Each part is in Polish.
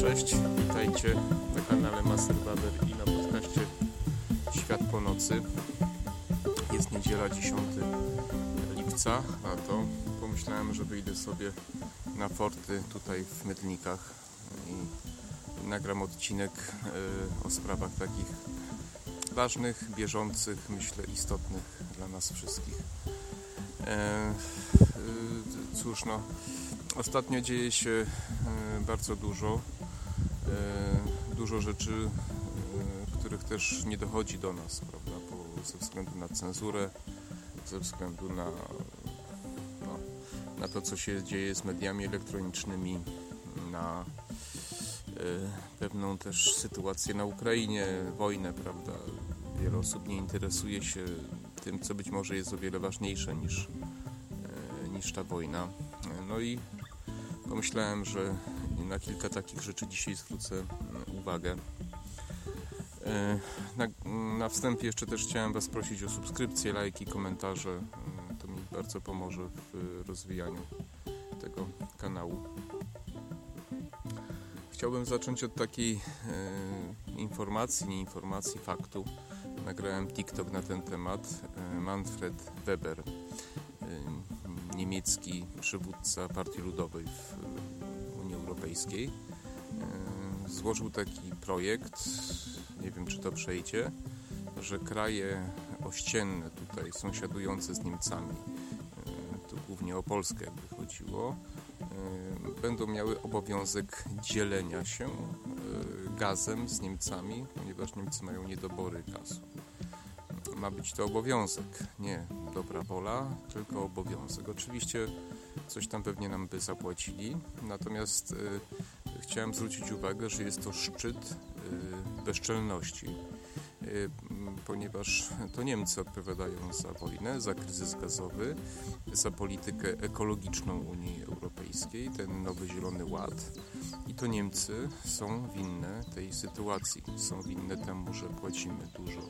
Cześć, witajcie na kanale Master Baber i na podcaście Świat po nocy. Jest niedziela 10 lipca, a to pomyślałem, że wyjdę sobie na forty tutaj w Mydlnikach i nagram odcinek e, o sprawach takich ważnych, bieżących, myślę istotnych dla nas wszystkich. E, e, cóż no, ostatnio dzieje się bardzo dużo, dużo rzeczy, których też nie dochodzi do nas, prawda, bo ze względu na cenzurę, ze względu na, no, na to, co się dzieje z mediami elektronicznymi, na pewną też sytuację na Ukrainie, wojnę, prawda. Wiele osób nie interesuje się tym, co być może jest o wiele ważniejsze niż, niż ta wojna. No i pomyślałem, że na kilka takich rzeczy dzisiaj zwrócę uwagę. Na, na wstępie jeszcze też chciałem Was prosić o subskrypcję, lajki, komentarze. To mi bardzo pomoże w rozwijaniu tego kanału. Chciałbym zacząć od takiej e, informacji, nie informacji, faktu. Nagrałem TikTok na ten temat. E, Manfred Weber, e, niemiecki przywódca Partii Ludowej w Europejskiej, e, złożył taki projekt, nie wiem czy to przejdzie, że kraje ościenne tutaj, sąsiadujące z Niemcami, e, tu głównie o Polskę jakby chodziło, E, będą miały obowiązek dzielenia się gazem z Niemcami, ponieważ Niemcy mają niedobory gazu. Ma być to obowiązek, nie dobra wola, tylko obowiązek. Oczywiście coś tam pewnie nam by zapłacili, natomiast e, chciałem zwrócić uwagę, że jest to szczyt bezczelności ponieważ to Niemcy odpowiadają za wojnę, za kryzys gazowy, za politykę ekologiczną Unii Europejskiej, ten nowy Zielony Ład. I to Niemcy są winne tej sytuacji. Są winne temu, że płacimy dużo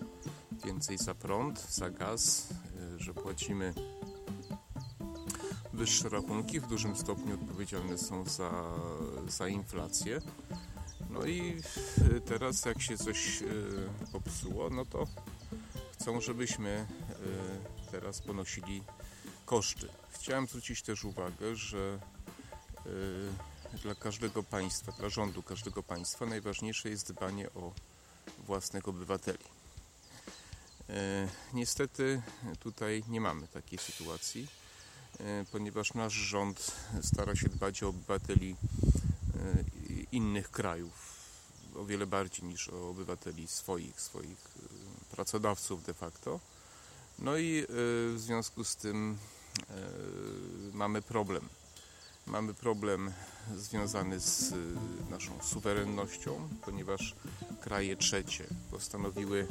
więcej za prąd, za gaz, y, że płacimy wyższe rachunki, w dużym stopniu odpowiedzialne są za, za inflację. No i y, teraz jak się coś y, popsuło, no to chcą, żebyśmy y, teraz ponosili koszty. Chciałem zwrócić też uwagę, że dla każdego państwa, dla rządu każdego państwa najważniejsze jest dbanie o własnych obywateli. Niestety tutaj nie mamy takiej sytuacji, ponieważ nasz rząd stara się dbać o obywateli innych krajów o wiele bardziej niż o obywateli swoich, swoich pracodawców de facto. No i w związku z tym mamy problem. Mamy problem związany z naszą suwerennością, ponieważ kraje trzecie postanowiły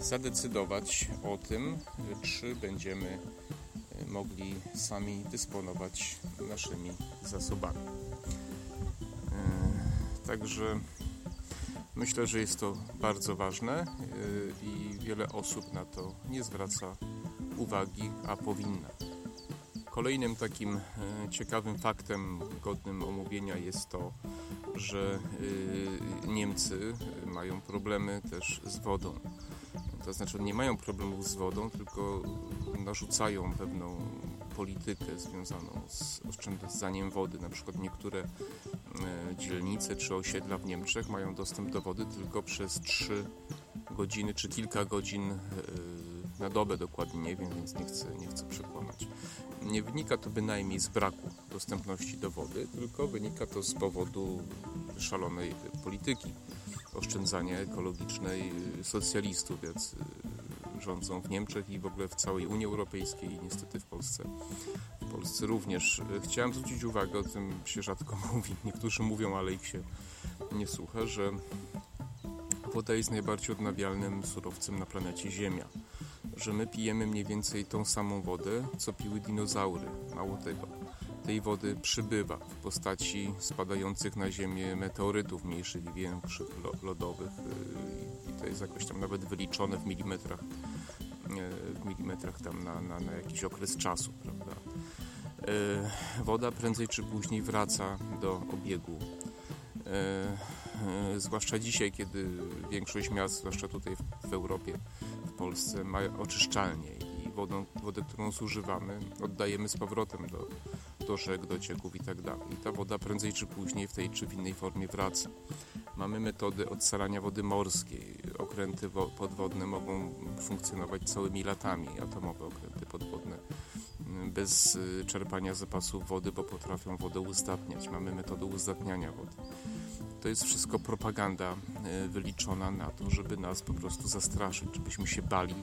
zadecydować o tym, czy będziemy mogli sami dysponować naszymi zasobami. Także myślę, że jest to bardzo ważne y, i wiele osób na to nie zwraca uwagi, a powinna. Kolejnym takim y, ciekawym faktem godnym omówienia jest to, że y, Niemcy mają problemy też z wodą. To znaczy nie mają problemów z wodą, tylko narzucają pewną politykę związaną z oszczędzaniem wody. Na przykład niektóre e, dzielnice czy osiedla w Niemczech mają dostęp do wody tylko przez 3 godziny czy kilka godzin e, na dobę dokładnie nie wiem, więc nie chcę, nie chcę przekłamać. Nie wynika to bynajmniej z braku dostępności do wody, tylko wynika to z powodu szalonej polityki oszczędzania ekologicznej socjalistów, więc rządzą w Niemczech i w ogóle w całej Unii Europejskiej i niestety w Polsce. W Polsce również. Chciałem zwrócić uwagę, o tym się rzadko mówi, niektórzy mówią, ale ich się nie słucha, że woda jest najbardziej odnawialnym surowcem na planecie Ziemia. Że my pijemy mniej więcej tą samą wodę, co piły dinozaury. Mało tego. Tej wody przybywa w postaci spadających na Ziemię meteorytów mniejszych i większych, lodowych. I to jest jakoś tam nawet wyliczone w milimetrach w milimetrach tam na, na, na jakiś okres czasu, prawda. E, woda prędzej czy później wraca do obiegu. Zwłaszcza dzisiaj, kiedy większość miast, zwłaszcza tutaj w Europie, w Polsce, ma oczyszczalnie i wodę, którą zużywamy, oddajemy z powrotem do, do rzek, do cieków i tak. I ta woda prędzej czy później w tej czy w innej formie wraca. Mamy metody odsalania wody morskiej. Okręty podwodne mogą funkcjonować całymi latami, atomowe okręty podwodne bez y, czerpania zapasów wody, bo potrafią wodę uzdatniać. Mamy metodę uzdatniania wody. To jest wszystko propaganda y, wyliczona na to, żeby nas po prostu zastraszyć, żebyśmy się bali,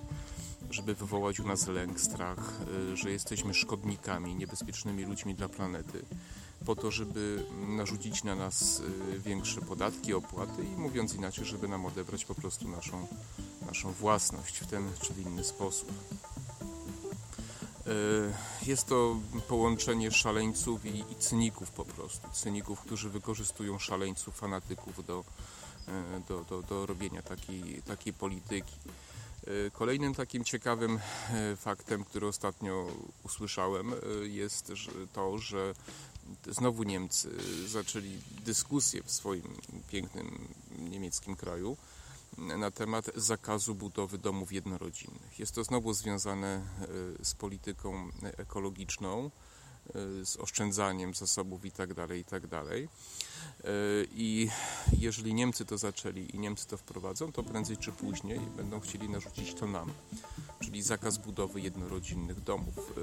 żeby wywołać u nas lęk, strach, y, że jesteśmy szkodnikami, niebezpiecznymi ludźmi dla planety, po to, żeby narzucić na nas większe podatki, opłaty i mówiąc inaczej, żeby nam odebrać po prostu naszą, naszą własność w ten czy inny sposób. E, jest to połączenie szaleńców i, i cyników po prostu. Cyników, którzy wykorzystują szaleńców, fanatyków do, do, do, do robienia takiej, takiej polityki. E, kolejnym takim ciekawym faktem, który ostatnio usłyszałem, jest to, że znowu Niemcy zaczęli dyskusję w swoim pięknym niemieckim kraju na temat zakazu budowy domów jednorodzinnych. Jest to znowu związane e, z polityką ekologiczną, e, z oszczędzaniem zasobów tak itd. Tak e, I jeżeli Niemcy to zaczęli i Niemcy to wprowadzą, to prędzej czy później będą chcieli narzucić to nam, czyli zakaz budowy jednorodzinnych domów.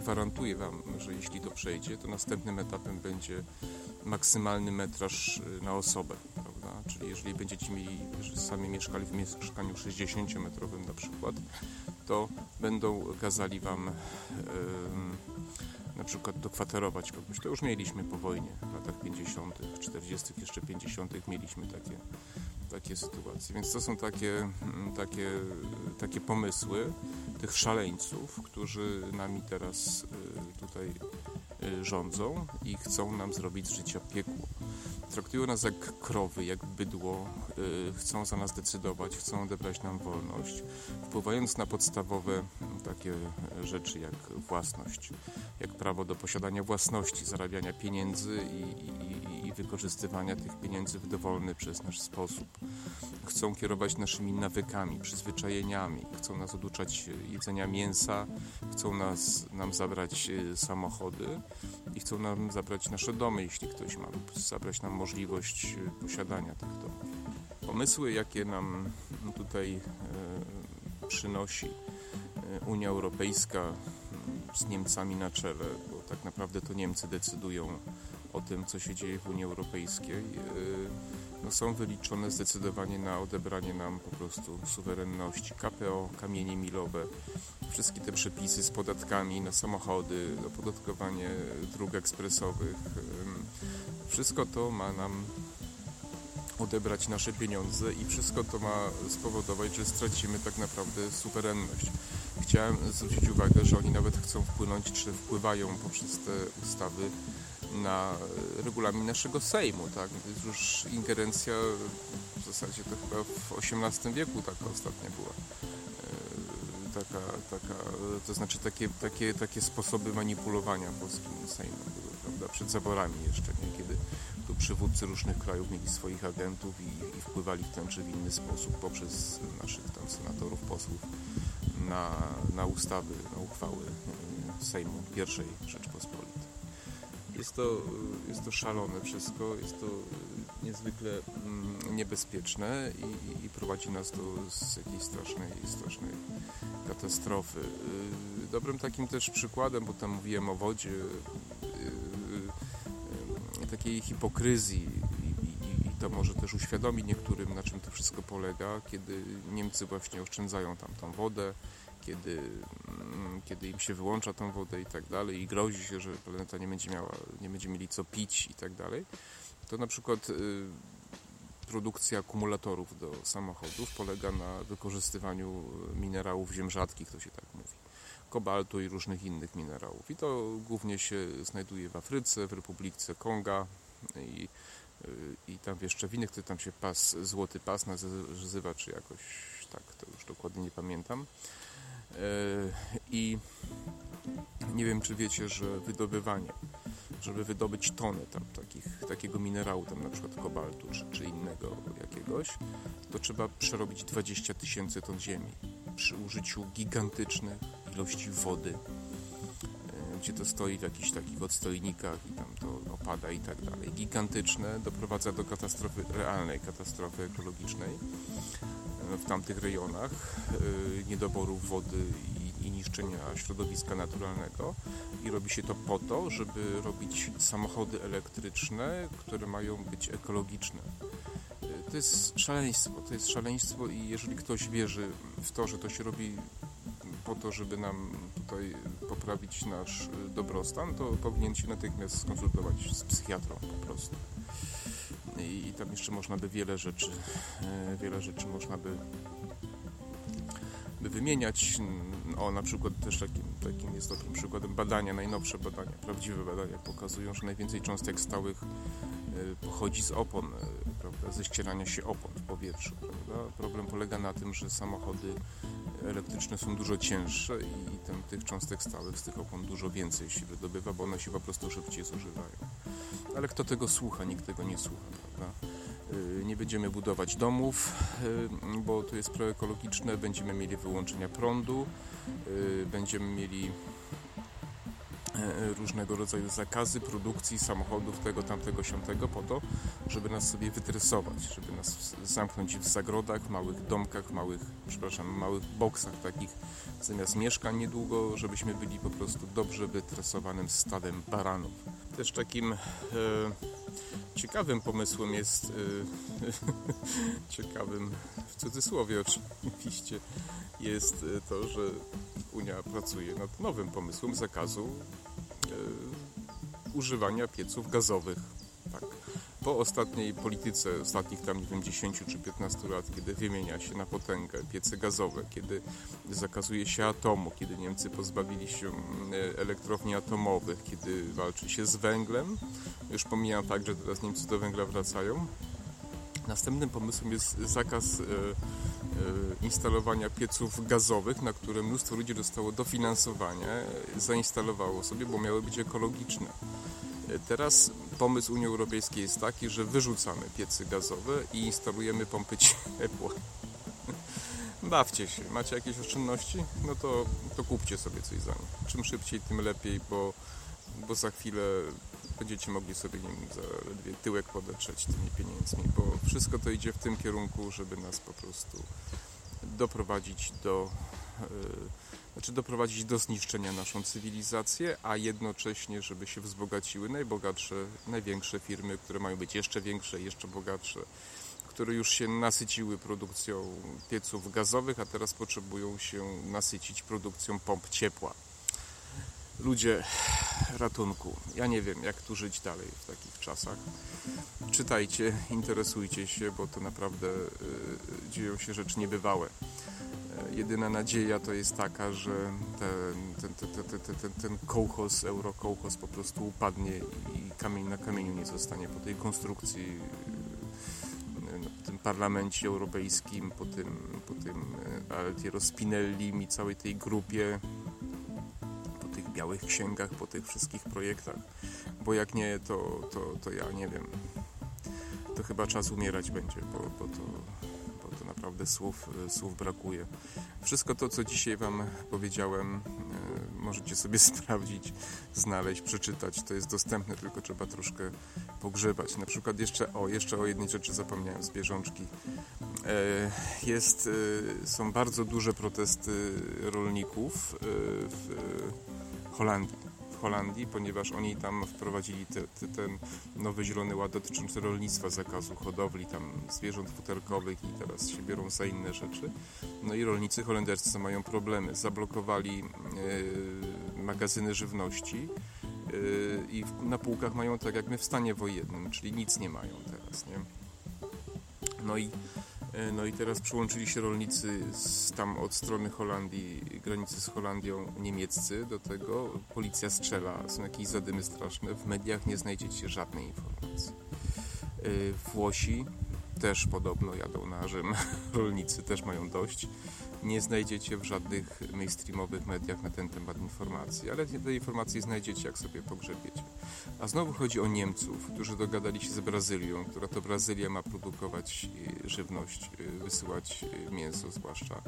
Gwarantuję Wam, że jeśli to przejdzie, to następnym etapem będzie maksymalny metraż na osobę czyli jeżeli będziecie mieli, sami mieszkali w mieszkaniu 60-metrowym na przykład, to będą kazali Wam na przykład dokwaterować kogoś. To już mieliśmy po wojnie, w latach 50., 40., jeszcze 50. mieliśmy takie, takie sytuacje. Więc to są takie, mm, takie, takie pomysły tych szaleńców, którzy nami teraz y, tutaj y, rządzą i chcą nam zrobić z życia piekło. Traktują nas jak krowy, jak bydło, yy, chcą za nas decydować, chcą odebrać nam wolność, wpływając na podstawowe takie rzeczy jak własność, jak prawo do posiadania własności, zarabiania pieniędzy i, i, i wykorzystywania tych pieniędzy w dowolny przez nasz sposób. Chcą kierować naszymi nawykami, przyzwyczajeniami, chcą nas oduczać jedzenia mięsa, chcą nas, nam zabrać y, samochody i chcą nam zabrać nasze domy, jeśli ktoś ma, zabrać nam możliwość e, posiadania tych domów. Pomysły, jakie nam tutaj e, przynosi e, Unia Europejska z Niemcami na czele, bo tak naprawdę to Niemcy decydują o tym, co się dzieje w Unii Europejskiej, no są wyliczone zdecydowanie na odebranie nam po prostu suwerenności. KPO, kamienie milowe, wszystkie te przepisy z podatkami na samochody, opodatkowanie dróg ekspresowych, wszystko to ma nam odebrać nasze pieniądze i wszystko to ma spowodować, że stracimy tak naprawdę suwerenność. Chciałem zwrócić uwagę, że oni nawet chcą wpłynąć, czy wpływają poprzez te ustawy na regulamin naszego Sejmu, tak? Jest już ingerencja w zasadzie to chyba w XVIII wieku taka ostatnia była. E, taka, taka, to znaczy takie, takie, takie sposoby manipulowania polskim Sejmem prawda? Przed zaborami jeszcze, nie? Kiedy tu przywódcy różnych krajów mieli swoich agentów i, i wpływali w ten czy w inny sposób poprzez naszych tam senatorów, posłów na, na ustawy, na uchwały e, Sejmu pierwszej Rzeczpospolitej. Jest to, jest to szalone wszystko, jest to niezwykle mm, niebezpieczne i, i prowadzi nas do jakiejś strasznej, strasznej katastrofy. Y, dobrym takim też przykładem, bo tam mówiłem o wodzie, y, y, takiej hipokryzji to może też uświadomi niektórym, na czym to wszystko polega, kiedy Niemcy właśnie oszczędzają tam tą wodę, kiedy, mm, kiedy im się wyłącza tą wodę i tak dalej i grozi się, że planeta nie będzie miała, nie będzie mieli co pić i tak dalej, to na przykład y, produkcja akumulatorów do samochodów polega na wykorzystywaniu minerałów ziem rzadkich, to się tak mówi, kobaltu i różnych innych minerałów. I to głównie się znajduje w Afryce, w Republice Konga i, y, i tam jeszcze w innych, to tam się pas, złoty pas nazywa, czy jakoś tak, to już dokładnie nie pamiętam. I nie wiem, czy wiecie, że wydobywanie, żeby wydobyć tonę tam takich, takiego minerału, tam na przykład kobaltu czy, czy innego jakiegoś, to trzeba przerobić 20 tysięcy ton ziemi przy użyciu gigantycznych ilości wody, e, gdzie to stoi w jakichś takich odstojnikach i tam to opada i tak dalej. Gigantyczne doprowadza do katastrofy, realnej katastrofy ekologicznej e, w tamtych rejonach, e, niedoboru wody i, i niszczenia środowiska naturalnego i robi się to po to, żeby robić samochody elektryczne, które mają być ekologiczne to jest szaleństwo, to jest szaleństwo i jeżeli ktoś wierzy w to, że to się robi po to, żeby nam tutaj poprawić nasz dobrostan, to powinien się natychmiast skonsultować z psychiatrą po prostu. I, tam jeszcze można by wiele rzeczy, e, wiele rzeczy można by, by wymieniać. O, na przykład też takim, takim jest takim przykładem badania, najnowsze badania, prawdziwe badania pokazują, że najwięcej cząstek stałych e, pochodzi z opon prawda, ze ścierania się opon w powietrzu. Prawda? Problem polega na tym, że samochody elektryczne są dużo cięższe i ten, tych cząstek stałych z tych opon dużo więcej się wydobywa, bo one się po prostu szybciej zużywają. Ale kto tego słucha? Nikt tego nie słucha, prawda? Y, nie będziemy budować domów, y, bo to jest proekologiczne, będziemy mieli wyłączenia prądu, y, będziemy mieli różnego rodzaju zakazy produkcji samochodów tego, tamtego, siątego po to, żeby nas sobie wytresować, żeby nas zamknąć w zagrodach, małych domkach, małych, przepraszam, małych boksach takich zamiast mieszkań niedługo, żebyśmy byli po prostu dobrze wytresowanym stadem baranów. Też takim e, ciekawym pomysłem jest e, ciekawym w cudzysłowie oczywiście jest e, to, że Unia pracuje nad nowym pomysłem zakazu E, używania pieców gazowych. Tak. Po ostatniej polityce, ostatnich tam nie wiem 10 czy 15 lat, kiedy wymienia się na potęgę piece gazowe, kiedy zakazuje się atomu, kiedy Niemcy pozbawili się e, elektrowni atomowych, kiedy walczy się z węglem, już pomijam fakt, że teraz Niemcy do węgla wracają, Następnym pomysłem jest zakaz e, e, instalowania pieców gazowych, na które mnóstwo ludzi dostało dofinansowanie, zainstalowało sobie, bo miały być ekologiczne. E, teraz pomysł Unii Europejskiej jest taki, że wyrzucamy piecy gazowe i instalujemy pompy ciepła. Bawcie się. Macie jakieś oszczędności? No to, to kupcie sobie coś za nie. Czym szybciej, tym lepiej, bo, bo za chwilę będziecie mogli sobie nim zaledwie tyłek podetrzeć tymi pieniędzmi, bo wszystko to idzie w tym kierunku, żeby nas po prostu doprowadzić do yy, znaczy doprowadzić do zniszczenia naszą cywilizację, a jednocześnie, żeby się wzbogaciły najbogatsze, największe firmy, które mają być jeszcze większe, jeszcze bogatsze, które już się nasyciły produkcją pieców gazowych, a teraz potrzebują się nasycić produkcją pomp ciepła ludzie ratunku. Ja nie wiem, jak tu żyć dalej w takich czasach. Czytajcie, interesujcie się, bo to naprawdę y, dzieją się rzeczy niebywałe. Y, jedyna nadzieja to jest taka, że ten, ten, ten, ten, ten, ten kołchos, eurokołchos po prostu upadnie i kamień na kamieniu nie zostanie po tej konstrukcji w y, tym parlamencie europejskim, po tym, po tym Altiero Spinellim i całej tej grupie białych księgach, po tych wszystkich projektach, bo jak nie, to, to, to ja nie wiem. To chyba czas umierać będzie, bo, bo, to, bo to naprawdę słów, słów brakuje. Wszystko to, co dzisiaj Wam powiedziałem, e, możecie sobie sprawdzić, znaleźć, przeczytać. To jest dostępne, tylko trzeba troszkę pogrzebać. Na przykład jeszcze o, jeszcze o jednej rzeczy zapomniałem z bieżączki. E, jest, e, są bardzo duże protesty rolników w Holandii. W Holandii, ponieważ oni tam wprowadzili te, te, ten nowy zielony ład dotyczący rolnictwa, zakazu hodowli tam zwierząt futerkowych i teraz się biorą za inne rzeczy. No i rolnicy holenderscy mają problemy. Zablokowali yy, magazyny żywności yy, i na półkach mają tak jak my w stanie wojennym, czyli nic nie mają teraz, nie? No i E, no i teraz przyłączyli się rolnicy z, tam od strony Holandii, granicy z Holandią niemieccy do tego. Policja strzela, są jakieś zadymy straszne. W mediach nie znajdziecie żadnej informacji. E, Włosi też podobno jadą na Rzym. Rolnicy też mają dość. Nie znajdziecie w żadnych mainstreamowych mediach na ten temat informacji, ale te informacje znajdziecie, jak sobie pogrzebiecie. A znowu chodzi o Niemców, którzy dogadali się z Brazylią, która to Brazylia ma produkować y, żywność, y, wysyłać y, mięso zwłaszcza,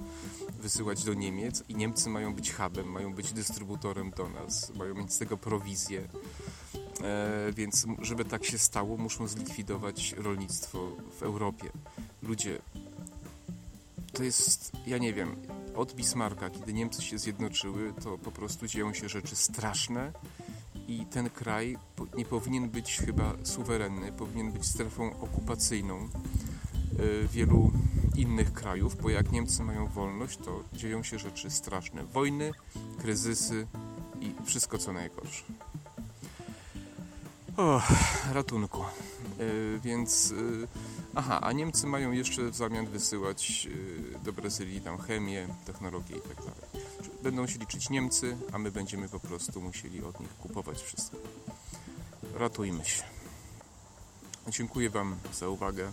wysyłać do Niemiec i Niemcy mają być hubem, mają być dystrybutorem do nas, mają mieć z tego prowizję. E, więc żeby tak się stało, muszą zlikwidować rolnictwo w Europie. Ludzie, to jest, ja nie wiem, od Bismarcka, kiedy Niemcy się zjednoczyły, to po prostu dzieją się rzeczy straszne i ten kraj nie powinien być chyba suwerenny, powinien być strefą okupacyjną e, wielu innych krajów, bo jak Niemcy mają wolność, to dzieją się rzeczy straszne. Wojny, kryzysy i wszystko co najgorsze. O, ratunku. Yy, więc, yy, aha, a Niemcy mają jeszcze w zamian wysyłać yy, do Brazylii tam chemię, technologię i tak dalej. Będą się liczyć Niemcy, a my będziemy po prostu musieli od nich kupować wszystko. Ratujmy się. Dziękuję Wam za uwagę.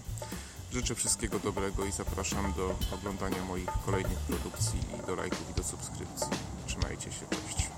Życzę wszystkiego dobrego i zapraszam do oglądania moich kolejnych produkcji, do lajków i do subskrypcji. Trzymajcie się, cześć.